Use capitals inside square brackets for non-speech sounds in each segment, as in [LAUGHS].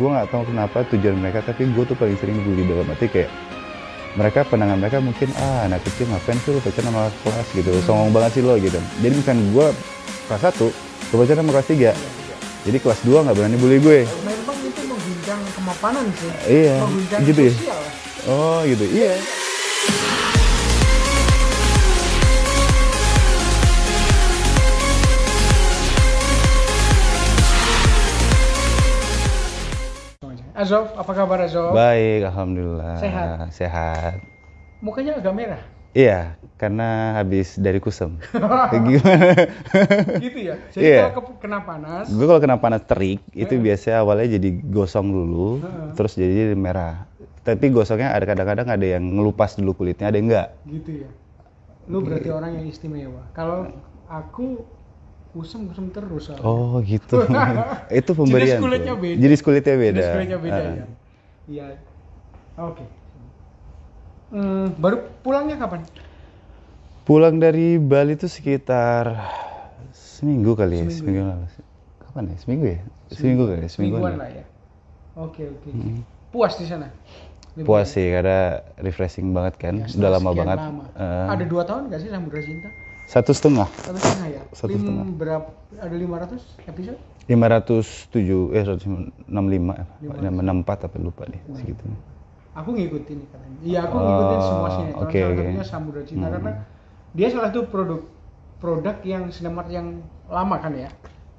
gue nggak tahu kenapa tujuan mereka tapi gue tuh paling sering bully dalam arti kayak mereka pandangan mereka mungkin ah anak kecil ngapain sih lo pacaran sama kelas? Gitu. Songong banget sih lo gitu. Jadi misalnya gue kelas satu gue pacaran sama kelas tiga. Jadi kelas 2 nggak berani bully gue. Memang itu mengguncang kemapanan sih. Iya, mengguncang gitu ya? sosial. Oh gitu. Iya Azov, apa kabar Azov? baik alhamdulillah Sehat. sehat Mukanya agak merah. iya karena habis dari kusem [LAUGHS] gimana gitu ya. Jadi Iya. kalau ke- kena panas, gue kalau kena panas terik itu biasanya awalnya jadi gosong dulu Heeh. terus jadi merah tapi gosongnya ada kadang-kadang ada yang ngelupas dulu kulitnya ada yang enggak gitu ya. Lu berarti orang yang istimewa. Kalau aku kusem-kusem terus. soalnya. oh gitu [LAUGHS] itu pemberian Jenis kulitnya tuh. beda. jenis kulitnya beda Jenis kulitnya beda Ah. ya. Iya. Oke. Hmm, baru pulangnya kapan? pulang dari Bali itu sekitar seminggu kali ya Seminggu. seminggu lalu kapan ya seminggu ya seminggu kali ya Semingguan ya. lah ya. Oke oke. Puas di sana? Liburan? puas sih karena refreshing banget kan Ya, udah lama banget lama. Eh, Ada dua tahun nggak sih Samudra Cinta? Satu setengah Satu setengah ya. Satu Lim- setengah. Berapa? Ada 500 episode? 507 eh 165 eh, 64 apa lupa deh segitu. Aku ngikutin katanya. Iya aku Oh, ngikutin semua sinetron. oke, salah oke. satunya Samudra Cinta Hmm. karena dia salah satu produk produk yang sinemat yang lama kan ya.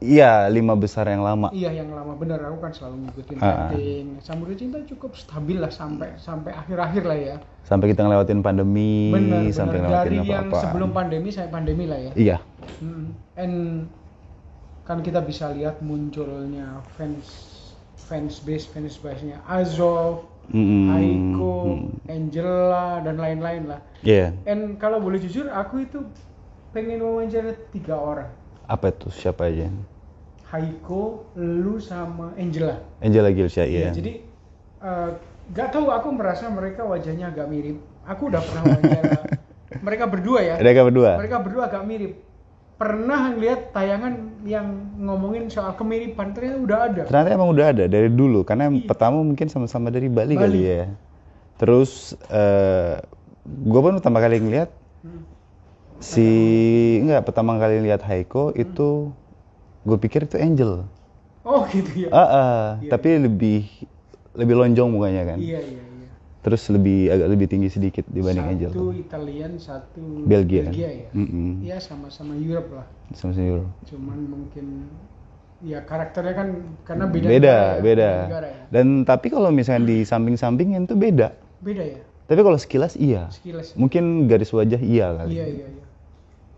Iya, lima besar yang lama. Iya yang lama bener aku kan selalu ngikutin ah. rating. Samudra Cinta cukup stabil lah sampai sampai akhir-akhir lah ya. Sampai kita ngelewatin pandemi, Bener sampai ngelewatin dari yang apa-apa. sebelum pandemi sampai pandemi lah ya. Iya. Hmm. And kan kita bisa lihat munculnya fans fans base fans base nya Azov, Mm-mm. Aiko, Mm. Angela dan lain-lain lah. Iya. And kalau boleh jujur aku itu pengen wawancara tiga orang. Apa itu? Siapa aja? Haiko, lu sama Angela. Angela Gilsha, iya. Jadi eh, gak tahu aku merasa mereka wajahnya agak mirip. Aku udah pernah wawancara [LAUGHS] mereka berdua ya. Mereka berdua. Mereka berdua agak mirip. Pernah lihat tayangan yang ngomongin soal kemiripan ternyata udah ada. Ternyata emang udah ada dari dulu karena Iya. pertama mungkin sama-sama dari Bali, Bali. kali ya. Terus eh gue pun pertama kali ngeliat Hmm. si enggak pertama kali lihat Haiko Hmm. itu gue pikir itu Angel. Oh gitu ya. Ah, ah, Iya. tapi lebih lebih lonjong mukanya kan. Iya iya iya. Terus lebih agak lebih tinggi sedikit dibanding Angel. Satu Italian, satu Belgia. ya. Mm-mm. Iya sama-sama Europe lah. Sama Euro. Cuman mungkin ya karakternya kan karena beda Beda, negara ya, beda. negara ya. Dan tapi kalau misalnya di samping-sampingin tuh beda. Beda ya. Tapi kalau sekilas iya. Sekilas. Mungkin garis wajah iya kali. Iya iya iya.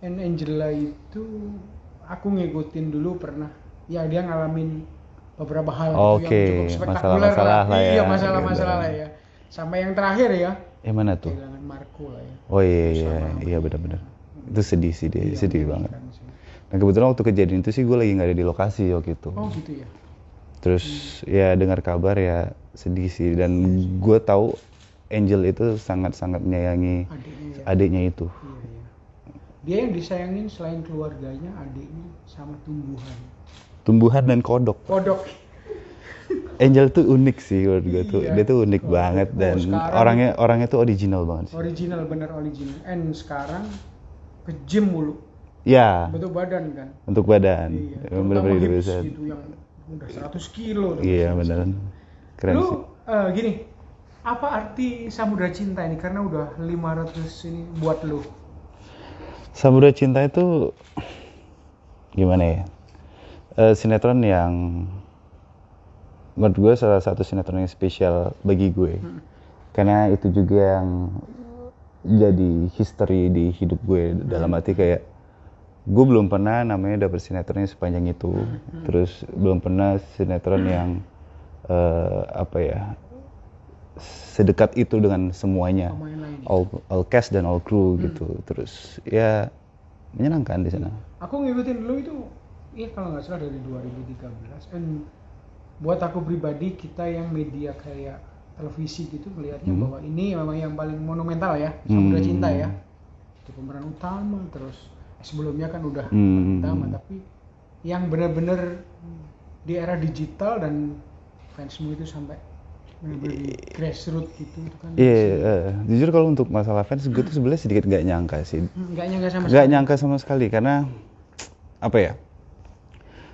And Angela itu aku ngikutin dulu pernah. Ya dia ngalamin beberapa hal gitu Oke, yang cukup spektakuler masalah-masalah lah ya. Iya masalah-masalah Gitu. lah ya. Sampai yang terakhir ya Eh mana tuh? kehilangan Marco lah ya. Oh iya iya Sama. iya benar-benar. Itu sedih sih dia, Iya, sedih banget. sih. Nah kebetulan waktu kejadian itu sih gue lagi nggak ada di lokasi waktu itu. Oh gitu ya. Terus ya dengar kabar ya sedih sih dan gue tahu Angel itu sangat-sangat menyayangi Adiknya ya. adiknya itu. Iya, iya. Dia yang disayangin selain keluarganya, adiknya sama tumbuhan. Tumbuhan dan kodok. Kodok. Angel tuh unik sih menurut gue tuh. Iya. Dia tuh unik Oh, banget oh, dan sekarang- orangnya orangnya tuh original banget sih. Original bener original. And sekarang ke gym mulu. Ya, Bentuk badan kan. untuk badan. Iya. Bener-bener hips bisa. gitu yang udah 100 kilo. Iya beneran. Keren Lu sih. eh, gini, apa arti Samudra Cinta ini? Karena udah 500 ini buat lu. Samudra Cinta itu gimana ya? Eh, sinetron yang menurut gue salah satu sinetron yang spesial bagi gue. Hmm. Karena itu juga yang jadi history di hidup gue dalam Hmm. arti kayak gue belum pernah namanya dapet sinetron yang sepanjang itu. Hmm. Terus belum pernah sinetron yang eh, apa ya? Sedekat itu dengan semuanya. All all cast dan all crew gitu terus ya menyenangkan di sana Aku ngikutin dulu itu, iya kalau nggak salah dari 2013. And buat aku pribadi, kita yang media kayak televisi gitu melihatnya Hmm. bahwa ini memang yang paling monumental ya, Samudra Hmm. Cinta ya. Itu pemeran utama, terus eh, sebelumnya kan udah Hmm. utama, tapi yang benar-benar di era digital dan fansmu itu sampai grassroots gitu itu kan. Iya, eh, jujur kalau untuk masalah fans gue tuh sebenarnya sedikit nggak nyangka sih. Hmm, nggak nyangka sama Nggak nyangka sama sekali karena apa ya?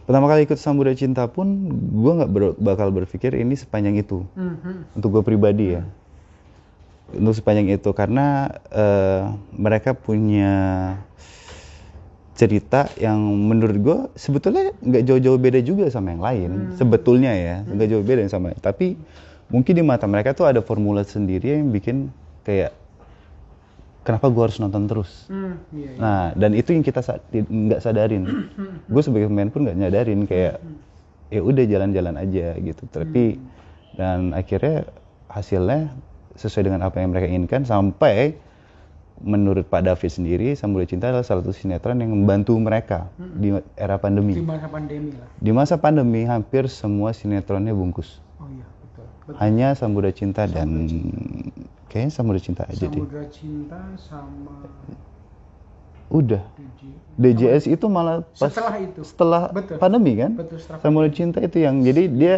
Pertama kali ikut Samudra Cinta pun gue nggak ber- bakal berpikir ini sepanjang itu. Hmm, hmm. untuk gue pribadi ya. Untuk sepanjang itu karena eh, mereka punya cerita yang menurut gue sebetulnya nggak jauh-jauh beda juga sama yang lain sebetulnya ya. Nggak jauh beda sama tapi mungkin di mata mereka tuh ada formula sendiri yang bikin kayak kenapa gue harus nonton terus? Hmm, iya, iya. nah dan itu yang kita sa- nggak sadarin. Gue sebagai pemain pun nggak nyadarin kayak ya udah jalan-jalan aja gitu. Tapi dan akhirnya hasilnya sesuai dengan apa yang mereka inginkan sampai menurut Pak David sendiri Samudra Cinta adalah salah satu sinetron yang membantu mereka di era di pandemi masa pandemi lah. Di masa pandemi hampir semua sinetronnya bungkus. Oh iya betul. Hanya Samudra Cinta dan kayaknya Samudra Cinta aja deh. Samudra Cinta sama udah. DJ DJS itu malah pas setelah itu. setelah Betul. pandemi kan? Betul setelah Samudra Cinta itu yang jadi dia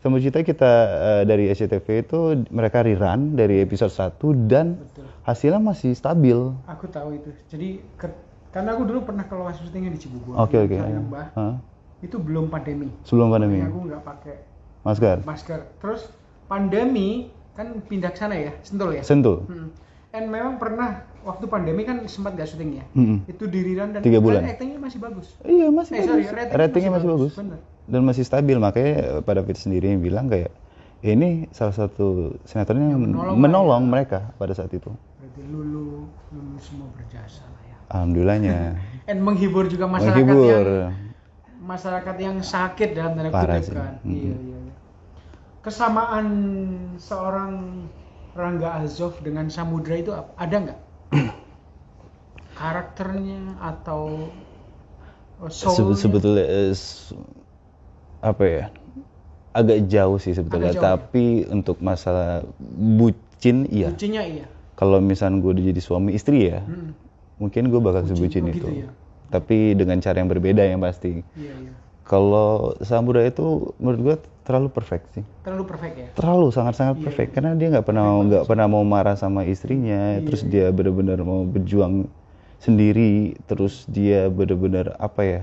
Samudra Cinta kita eh, dari SCTV itu mereka rerun dari episode 1 dan betul. hasilnya masih stabil. aku tahu itu. Jadi ke- karena aku dulu pernah kalau syutingnya di Cibubur. Oke oke. Mbah, Hah? itu belum pandemi. Sebelum pandemi. Aku nggak pakai Masker. masker. Terus pandemi kan pindah ke sana ya sentul ya Sentul. Hmm. Dan memang pernah waktu pandemi kan sempat nggak syuting ya Mm-mm. itu diriran dan Tiga bulan. dan actingnya masih bagus Iya masih eh sorry bagus. ratingnya, Ratingnya masih bagus. bener Dan masih stabil makanya eh, pada David sendiri yang bilang kayak "Ya, ini salah satu sinetron yang menolong menolong, ya." mereka pada saat itu. berarti lulu lulu semua berjasa lah ya Alhamdulillahnya. [LAUGHS] dan menghibur juga masyarakat Menghibur. yang masyarakat yang sakit dalam tanda kutip kan iya iya iya. Kesamaan seorang Rangga Azov dengan Samudra itu ada nggak? [CLEARS THROAT] Karakternya atau oh, sebetulnya eh, apa ya? Agak jauh sih sebetulnya jauh ya? tapi untuk masalah bucin iya. Lucunya iya? Kalau misalnya gue udah jadi suami istri ya Mm-mm. mungkin gue bakal Bucin, sebucin oh itu. gitu ya? tapi dengan cara yang berbeda yang pasti. Iya iya kalau Samudra itu menurut gue terlalu perfect sih terlalu perfect ya terlalu sangat-sangat Iya, perfect iya. karena dia nggak pernah nggak pernah mau marah sama istrinya Iya, terus iya. dia benar-benar mau berjuang sendiri terus dia benar-benar apa ya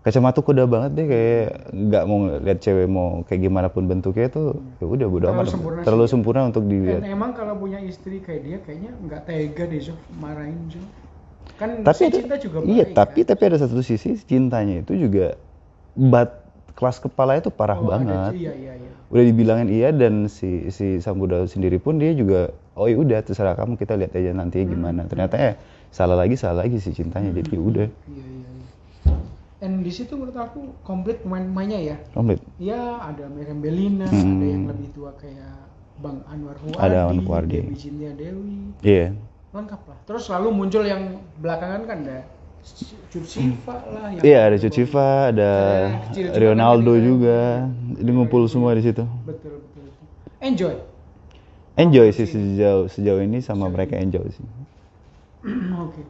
kacamata kuda banget deh kayak nggak mau lihat cewek mau kayak gimana pun bentuknya tuh ya udah bodo Terlalu amat sempurna terlalu sih. sempurna untuk Dan dilihat emang kalau punya istri kayak dia kayaknya nggak tega deh Zov marahin Zov kan tapi si ada, cinta juga iya baik, tapi kan? tapi ada satu sisi cintanya itu juga bat kelas kepala itu parah Oh, ada- banget. iya iya iya. Udah dibilangin iya dan si si Samudra sendiri pun dia juga oh ya udah terserah kamu kita lihat aja nanti Hmm. gimana. Ternyata ya salah lagi salah lagi si cintanya jadi ya udah. Iya iya iya. Dan di situ menurut aku komplit pemain-pemainnya ya. Komplit? Ya ada Miriam Belina Hmm. ada yang lebih tua kayak Bang Anwar Huardi Ada Anwar. Dewi Cynthia Dewi. Iya. Lengkap lah. Terus lalu muncul yang belakangan kan ada Cut Siva lah iya ada Cuciva ada Ronaldo kan, juga. Ini ngumpul semua di situ. Betul betul, enjoy? Enjoy sih sejauh sejauh ini sama mereka enjoy sih. [CLEARS THROAT] Oke.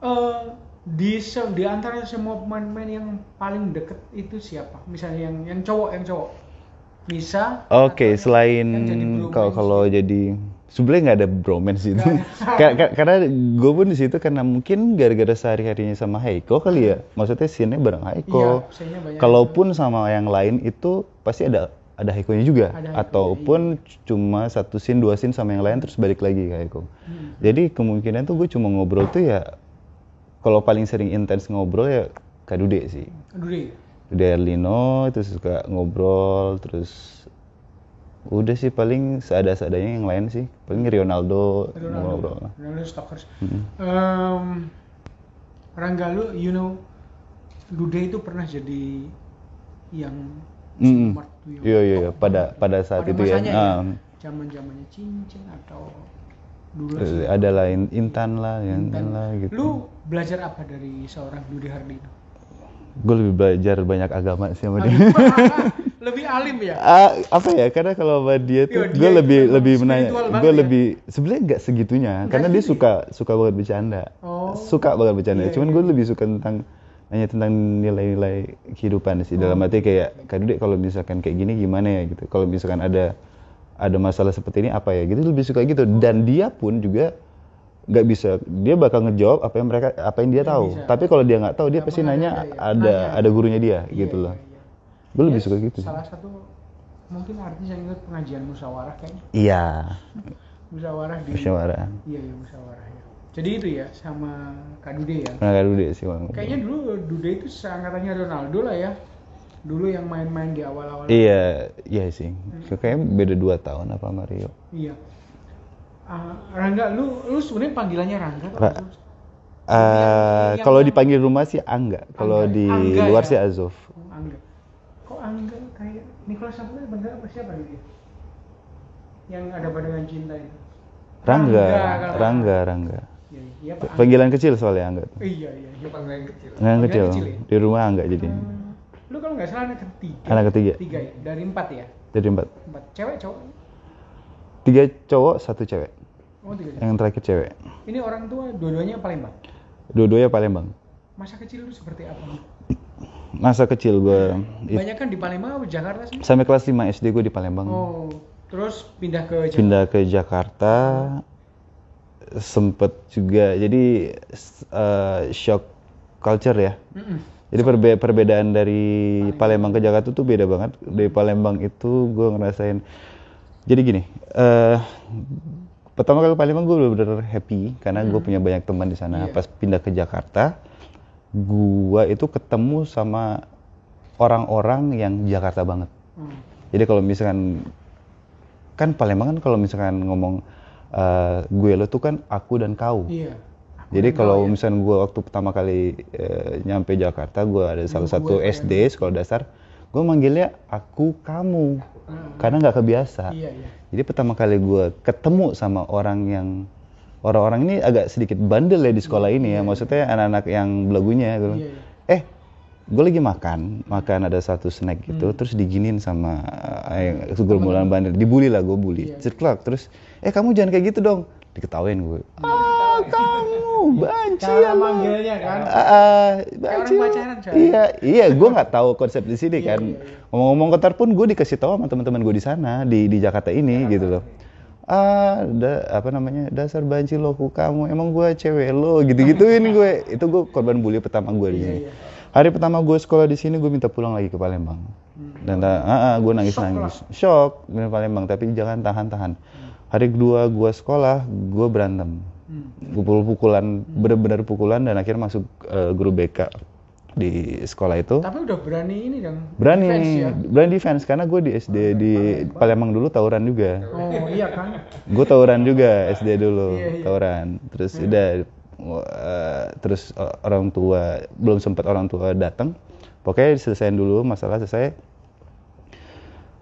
Eh, di se- di antara semua pemain-pemain yang paling deket itu siapa? Misalnya yang yang cowok, yang cowok. Bisa. Oke, atau selain kalau kalau jadi sebenarnya nggak ada bromance itu. [LAUGHS] Karena gue pun di situ karena mungkin gara-gara sehari-harinya sama Heiko kali ya. Maksudnya scene-nya bareng Iya, Heiko. banyak. Kalaupun sama yang lain itu pasti ada ada Heiko-nya juga Ada Heiko, ataupun cuma satu scene dua scene sama yang lain terus balik lagi ke Heiko. Hmm. Jadi kemungkinan tuh gue cuma ngobrol tuh ya kalau paling sering intens ngobrol ya Kak Dude sih. Aduh deh. Dude Erlino itu suka ngobrol terus udah sih paling seada-seadanya yang lain sih paling Ronaldo Ronaldo, Ronaldo Stalkers. Mm. Em, Rangga lu, you know, Dude itu pernah jadi yang Mm-mm. smart tuh yang Iya iya iya pada pada saat Pada itu ya. masanya ah, Zaman zamannya cincin atau dulu eh, ada lah In- Intan lah, Intan Dan lah gitu. Lu belajar apa dari seorang Dude Hardino? Gue lebih belajar banyak agama sih sama dia. [LAUGHS] Lebih alim ya? Ah, apa ya? Karena kalau sama dia tuh Iya, dia gue lebih lebih menanya, gue ya? lebih sebenarnya nggak segitunya, Nggak karena dia suka suka banget bercanda, Oh. suka banget bercanda. Iya, Cuman iya. gue lebih suka tentang nanya tentang nilai-nilai kehidupan sih dalam arti kayak Kak Dude kalau misalkan kayak gini gimana ya gitu kalau misalkan ada ada masalah seperti ini apa ya gitu lebih suka gitu dan dia pun juga nggak bisa dia bakal ngejawab apa yang mereka apa yang dia tahu bisa. tapi kalau dia nggak tahu dia pasti nanya ada ada ada gurunya dia Iya, gitu loh iya, iya. Gue lebih Ya, suka gitu. salah satu mungkin artis yang ikut pengajian musyawarah kayaknya iya. Musyawarah di musyawarah. Iya iya musyawarah ya. Jadi itu ya sama Kak Dude ya? Pernah Kak Dude sih Bang. kayaknya dulu Dude itu seangkatannya Ronaldo lah ya. Dulu yang main-main di awal-awal. Iya iya sih. Kayaknya beda dua tahun apa Mario iya. Ah, Rangga lu lu sebenarnya panggilannya Rangga atau Ra- Azuf? Eh, yang- kalau dipanggil rumah sih Angga. Kalau Angga. di Angga luar ya? sih Azov Angga Angga kayak Nicholas Saputra bener apa siapa dia yang ada badangan cinta itu Rangga Rangga Rangga iya iya Pak Angga. panggilan kecil soalnya Angga tuh iya iya iya panggilan kecil Panggilan kecil. kecil ya? Di rumah enggak jadi. Hmm, lu kalau nggak salah anak ketiga Anak ketiga. tiga ya dari empat ya Jadi empat. empat cewek cowok Tiga cowok, satu cewek. oh tiga cewek. Yang terakhir cewek. ini orang tua dua-duanya Palembang Dua-duanya Palembang. masa kecil lu seperti apa Masa kecil gue banyak kan di Palembang atau Jakarta sih sampai kelas 5 SD gue di Palembang. oh terus pindah ke Jakarta Pindah ke Jakarta sempet juga jadi eh, shock culture ya. Mm-mm. Jadi perbe- perbedaan dari Palembang ke Jakarta tuh beda banget. Dari Palembang itu gue ngerasain. Jadi gini, eh pertama kali ke Palembang gue bener-bener happy karena gue punya banyak teman di sana. Iya. Pas pindah ke Jakarta, gue itu ketemu sama orang-orang yang Jakarta banget. Hmm. Jadi kalau misalkan kan Palembang kan kalau misalkan ngomong eh, gue lo tuh kan aku dan kau. iya Jadi kalau ya. misalnya gue waktu pertama kali eh, nyampe Jakarta, gue ada salah gue satu kayak SD sekolah dasar, gue manggilnya aku kamu, Hmm. karena nggak kebiasa. iya iya Jadi pertama kali gue ketemu sama orang yang orang-orang ini agak sedikit bandel ya di sekolah ini ya, maksudnya anak-anak yang belagunya gitu. Iya, iya. Eh, gue lagi makan, makan ada satu snack gitu, terus diginin sama eh, segerombolan bandel, dibully lah gue bully, Iya. Ceklak, terus eh kamu jangan kayak gitu dong, diketawain gue. Ah kamu banci ya manggilnya kan Ah, ah, banci pacaran. Iya, iya, gue nggak tahu konsep di sini Iya, kan. iya, iya. Ngomong-ngomong kotor pun gue dikasih tahu sama teman-teman gue di sana di di Jakarta ini gitu loh. Ah, da, apa namanya dasar banci lo ku kamu, emang gue cewek lo gitu-gituin gue. [LAUGHS] Itu gue korban bully pertama gue di Iya, sini. iya. Hari pertama gue sekolah di sini gue minta pulang lagi ke Palembang. Dan ah, ah, gue nangis nangis, shock di Palembang. Tapi jangan tahan-tahan. Hari kedua gue sekolah, gue berantem Hmm. pukul-pukulan benar-benar pukulan dan akhirnya masuk eh, guru BK di sekolah itu. Tapi udah berani ini dong berani defense ya? berani defense karena gue di SD di Palembang dulu tawuran juga. Oh iya kan gue tawuran juga SD dulu Iya, iya. tawuran. Terus udah eh, terus orang tua belum sempat orang tua datang. Pokoknya diselesain dulu masalah selesai.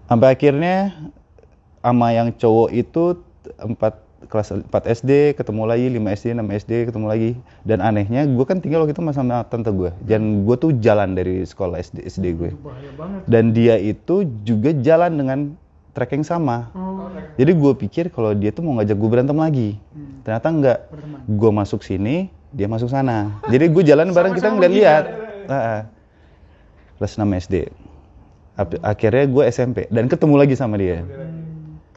Sampai akhirnya sama yang cowok itu empat kelas 4 SD ketemu lagi 5 SD 6 SD ketemu lagi dan anehnya gue kan tinggal waktu itu sama tante gue dan gue tuh jalan dari sekolah SD SD gue dan dia itu juga jalan dengan trek yang sama oh jadi gue pikir kalau dia tuh mau ngajak gue berantem lagi. Hmm. Ternyata enggak. Gue masuk sini, dia masuk sana. Jadi gue jalan bareng kita ngeliat-liat. Heeh. Kelas 6 SD. Akhirnya gue SMP dan ketemu lagi sama dia. Hmm,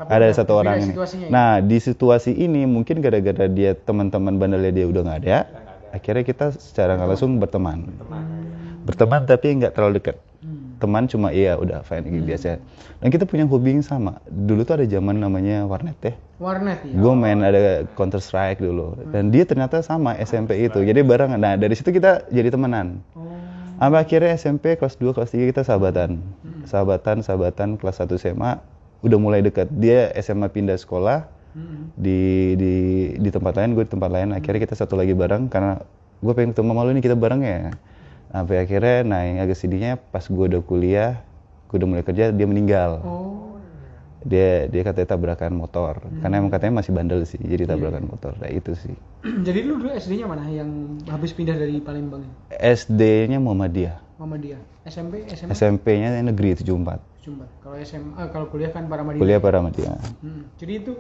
tapi Ada satu orang ini. ya? Nah di situasi ini mungkin gara-gara dia teman-teman bandelnya dia udah nggak ada. Akhirnya kita secara nggak langsung berteman. Berteman tapi nggak terlalu dekat. Hmm. Teman cuma iya udah fine gitu biasa. Dan kita punya hobi yang sama. Dulu tuh ada zaman namanya warnet ya. warnet ya Gue main ada Counter Strike dulu. Dan dia ternyata sama SMP itu. Jadi bareng. Nah dari situ kita jadi temenan. oh Sampai akhirnya SMP kelas 2, kelas 3 kita sahabatan. Sahabatan, sahabatan kelas 1 SMA udah mulai dekat. Dia SMA pindah sekolah Hmm. di di di tempat lain, gue di tempat lain. Akhirnya kita satu lagi bareng karena gue pengen ketemu sama lu nih kita bareng ya. Sampai akhirnya, nah yang agak sedihnya pas gue udah kuliah, gue udah mulai kerja, dia meninggal. oh Dia dia katanya tabrakan motor. Karena emang katanya masih bandel sih, jadi tabrakan motor. Nah itu sih. [CLEARS THROAT] jadi lu dulu SD-nya mana yang habis pindah dari Palembang ya? SD-nya Muhammadiyah. Mama dia SMP SMA SMP-nya negeri 74. Jumbat kalau SMA eh, kalau kuliah kan para Madinah Kuliah Paramadina. Hmm, jadi itu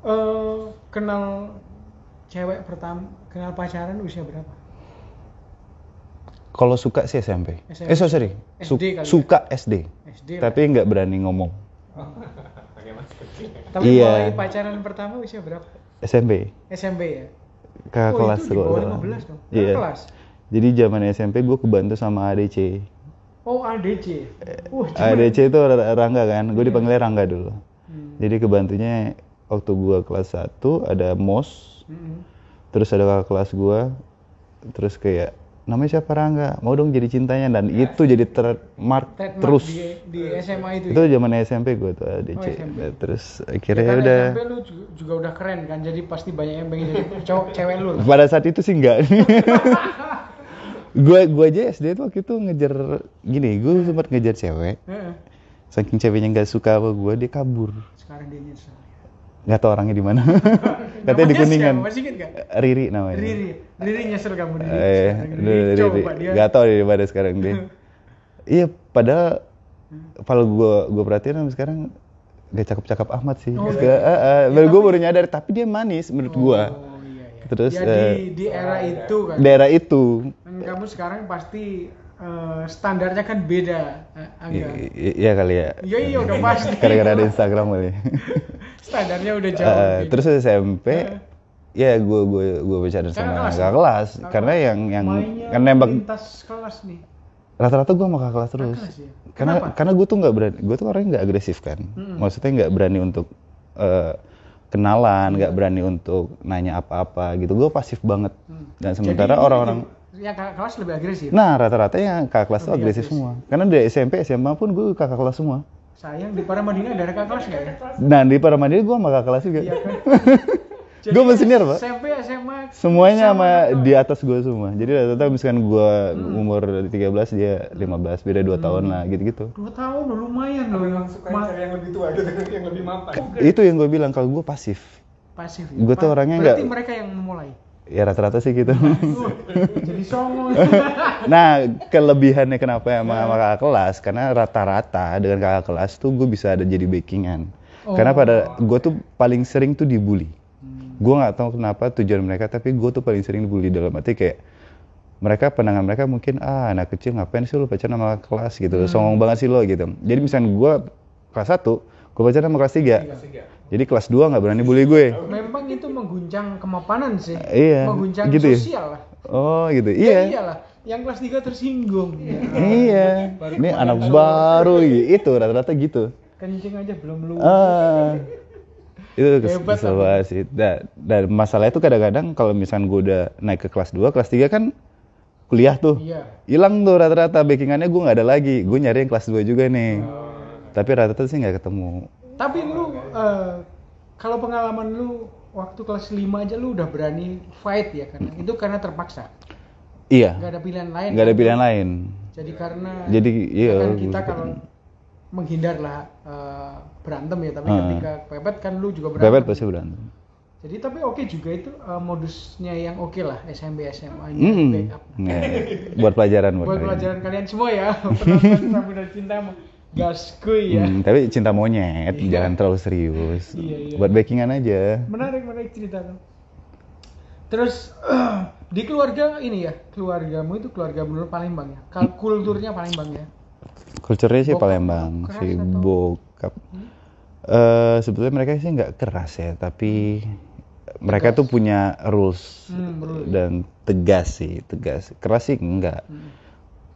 eh kenal cewek pertama kenal pacaran usia berapa Kalau suka sih SMP. SMP. Eh sorry, sorry. Su- SD kali ya? suka SD. SD lah. Tapi nggak berani ngomong. Tapi Iya. mulai pacaran pertama usia berapa? SMP. SMP ya? Kakak Oh, kelas itu di bawah nggak salah. 15 dong? Iya. kelas? Jadi zaman SMP gue kebantu sama ADC. Oh ADC. Wah, cuma- ADC itu Rangga kan, gue dipanggilnya Rangga dulu. Hmm. Jadi kebantunya waktu gue kelas 1 ada MOS, Mm-mm. terus ada kakak kelas gue, terus kayak namanya siapa Rangga, mau dong jadi cintanya dan itu jadi Trademark terus. di, di SMA itu. Itu ya? zaman SMP gue tuh ADC. Oh, SMP. Terus Ya akhirnya kan udah. SMP lu juga, udah keren kan, jadi pasti banyak yang pengen jadi cowok cewek lu. Pada saat itu sih enggak. [LAUGHS] gue gue aja SD itu waktu itu ngejar gini, gue sempat ngejar cewek. Saking ceweknya nggak suka sama gue, dia kabur. Sekarang dia nyesel. Nggak tahu orangnya di mana. [LAUGHS] Katanya di kuningan. Riri namanya. Riri. Riri nyesel kamu Riri. Eh, Riri. Riri. Coba dia. Gak tau di mana sekarang dia. [LAUGHS] iya, padahal kalau gue gue perhatiin sampai sekarang gak cakep-cakep amat sih. Oh, Gak, eh, eh, baru gue baru nyadar, tapi dia manis menurut gue. Oh iya iya. Terus, ya, eh, di, di era itu kan. Daerah itu. Kan kamu sekarang pasti eh, standarnya kan beda, eh, i- Iya kali ya. Iya iya udah [LAUGHS] pasti. Gara-gara ada Instagram kali. [LAUGHS] standarnya udah jauh. Eh, terus SMP, ya gue gue gue bicara Kakak sama kelas kakak kelas, Kakak karena yang yang kan nembak lintas kelas nih. rata-rata gue sama kakak kelas terus. kelas ya? Karena Kenapa? karena gue tuh nggak berani, gue tuh orangnya nggak agresif kan. Maksudnya nggak berani untuk eh, kenalan, nggak berani untuk nanya apa-apa gitu. Gue pasif banget. Dan sementara orang-orang yang kakak kelas lebih agresif. Nah, rata-rata yang kakak kelas Lebih agresif agresif. semua. Karena dari SMP, SMA pun gue kakak kelas semua. Sayang di Paramadina ada kakak kelas nggak ya? Nah, di Paramandiri gue sama kakak kelas juga. Iya kan? [LAUGHS] Gue senior, Pak. SMP, SMA. Semuanya sama kakak di atas gue semua. Jadi rata-rata misalkan gue umur 13, dia 15, beda 2 tahun lah gitu-gitu. Dua tahun loh, lumayan loh. Memang suka Ma- cari yang lebih tua gitu, [LAUGHS] yang lebih mapan. Itu yang gue bilang kalau gue pasif. pasif. ya? Gua tuh orangnya Berarti nggak- mereka yang memulai. Ya rata-rata sih gitu. Jadi nah, kelebihannya kenapa sama, sama kakak kelas? Karena rata-rata dengan kakak kelas tuh gue bisa ada jadi backingan. Karena pada gue tuh paling sering tuh dibully. Gue nggak tahu kenapa tujuan mereka, tapi gue tuh paling sering dibully dalam arti kayak mereka pandangan mereka mungkin ah anak kecil ngapain sih lu pacaran sama kelas gitu, songong banget sih lo gitu. Jadi misalnya gue kelas 1, gue pacaran sama kelas 3. Jadi kelas 2 nggak berani bully gue. Memang itu mengguncang kemapanan sih. Iya, Mengguncang gitu ya? sosial lah. Oh gitu, Ya iya. iyalah. Yang kelas 3 tersinggung. Ya. Iya, ini anak baru gitu, rata-rata gitu. Kencing aja belum lu. Ah, itu kes- Hebat kesel tapi. banget sih. Da- Dan masalah itu kadang-kadang kalau misalnya gue udah naik ke kelas 2, kelas 3 kan kuliah tuh. Iya. Hilang tuh rata-rata backingannya gue nggak ada lagi. Gue nyari yang kelas 2 juga nih. Tapi rata-rata sih nggak ketemu. Tapi lu eh, kalau pengalaman lu waktu kelas 5 aja lu udah berani fight ya karena itu karena terpaksa. Iya, Nggak ada pilihan lain. nggak ada kan? pilihan lain. Jadi karena Jadi iya. kan kita kalau menghindar lah eh, berantem ya, tapi Ah. ketika pepet kan lu juga berantem. Bebet pasti berantem. Jadi tapi oke juga itu eh, modusnya yang oke lah SMP SMA nya Hmm. backup. Nggak. buat pelajaran buat, Buat pelajaran kalian semua ya, [LAUGHS] penonton Samudra Cinta gaskuy ya. Hmm, tapi cinta monyet, jangan terlalu serius. Iya, iya. Buat backingan aja. Menarik menarik cerita tuh. Terus [CLEARS THROAT] di keluarga ini ya, keluargamu itu keluarga bener Palembang ya. Kulturnya Palembang ya. Kulturnya sih Bokap Palembang, si atau- bokap. Eh sebetulnya mereka sih nggak keras ya, tapi mereka tuh punya rules Hmm, rules. dan tegas sih, tegas. Keras sih enggak. Hmm.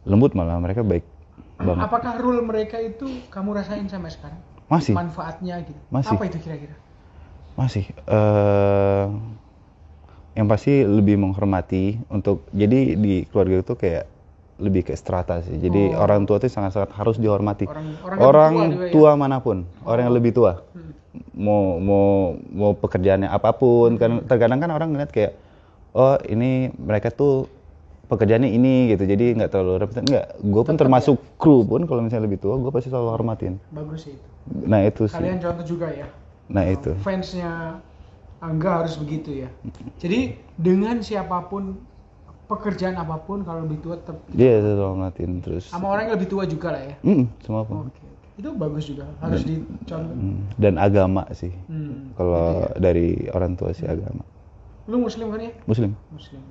Lembut malah mereka baik banget. Apakah rule mereka itu kamu rasain sampai sekarang? Masih, Manfaatnya gitu. Masih. Apa itu kira-kira? masih. eh yang pasti lebih menghormati untuk jadi di keluarga itu kayak lebih ke strata sih. Jadi Oh. orang tua itu sangat-sangat harus dihormati. Orang- orang Orang, tua ya? tua mana pun, orang yang lebih tua. Hmm. mau mau mau pekerjaannya apa pun kan terkadang kan orang ngeliat kayak oh ini mereka tuh pekerjaannya ini gitu jadi nggak terlalu repot nggak gue pun Tetap termasuk kru pun kalau misalnya lebih tua gue pasti selalu hormatin Bagus sih itu. nah itu sih Kalian contoh juga ya. nah itu Fansnya Angga harus begitu ya. Jadi dengan siapa pun pekerjaan apa pun kalau lebih tua tetap dia selalu hormatin terus sama orang yang lebih tua juga lah ya. Mm, semua pun Oke. Itu bagus juga. Harus dicontoh. Mm, dan agama sih Hmm. kalau dari orang tua sih agama Lu muslim kan ya? muslim Muslim.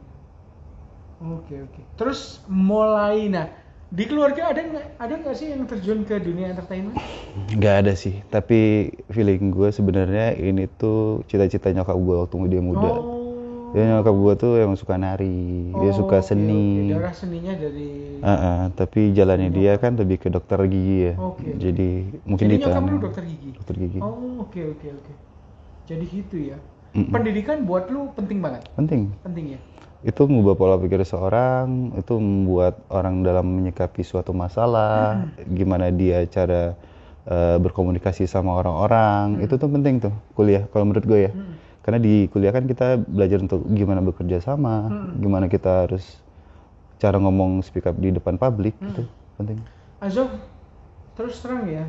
Oke oke. Terus mulai nah di keluarga ada nggak ada nggak sih yang terjun ke dunia entertainment? nggak ada sih tapi feeling gue sebenarnya ini tuh cita-cita nyokap gue waktu dia muda Oh. dia nyokap gue tuh emang suka nari dia Oh, suka oke, seni oke. Darah seninya dari. Ah, ah, tapi jalannya dia kan lebih ke dokter gigi ya Oke, oke. jadi mungkin Jadi di nyokap lu dokter gigi. dokter gigi Oh oke oke oke. Jadi gitu ya. Mm-mm. Pendidikan buat lu penting banget. penting Penting ya. Itu mengubah pola pikir seorang itu membuat orang dalam menyikapi suatu masalah gimana dia cara eh, berkomunikasi sama orang-orang itu tuh penting tuh kuliah kalau menurut gue ya Hmm. karena di kuliah kan kita belajar untuk gimana bekerja sama Hmm. gimana kita harus cara ngomong speak up di depan publik Hmm. itu penting Azov terus terang ya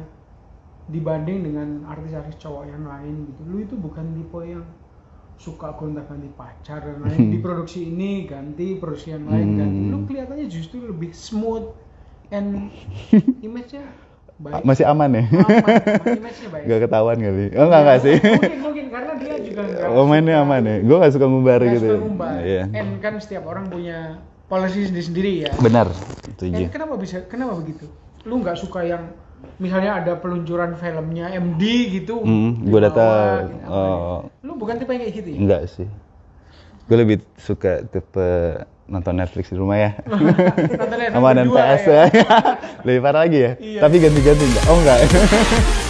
dibanding dengan artis-artis cowok yang lain gitu lu itu bukan tipe yang suka gonta-ganti pacar dan lain di produksi ini ganti produksi yang lain Hmm. ganti. Lu kelihatannya justru lebih smooth and [LAUGHS] image-nya baik. Masih aman ya? Aman image-nya baik. Gak ketahuan kali. Oh enggak enggak sih? Mungkin mungkin karena dia juga nggak oh mainnya aman ya? Gue gak suka ngumbar nggak gitu suka ya. ngumbar. Iya. and kan setiap orang punya policy sendiri-sendiri ya. Benar And setuju kenapa bisa kenapa begitu? Lu nggak suka yang misalnya ada peluncuran filmnya MD gitu? Gua bawah, datang. gitu, Oh. ya? Lu bukan tipe yang kayak gitu ya? Enggak sih. Gue lebih suka tipe nonton Netflix di rumah ya. [LAUGHS] Nonton Netflix Sama dan PS ya? ya. [LAUGHS] lebih parah lagi ya. Iya. Tapi ganti-ganti enggak? Oh enggak. [LAUGHS]